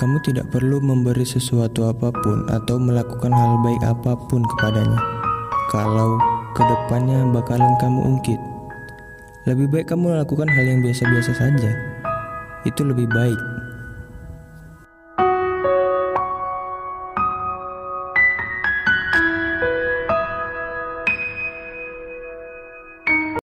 Kamu tidak perlu memberi sesuatu apa pun atau melakukan hal baik apa pun kepadanya. Kalau ke depannya bakalan kamu ungkit, lebih baik kamu melakukan hal yang biasa-biasa saja. Itu lebih baik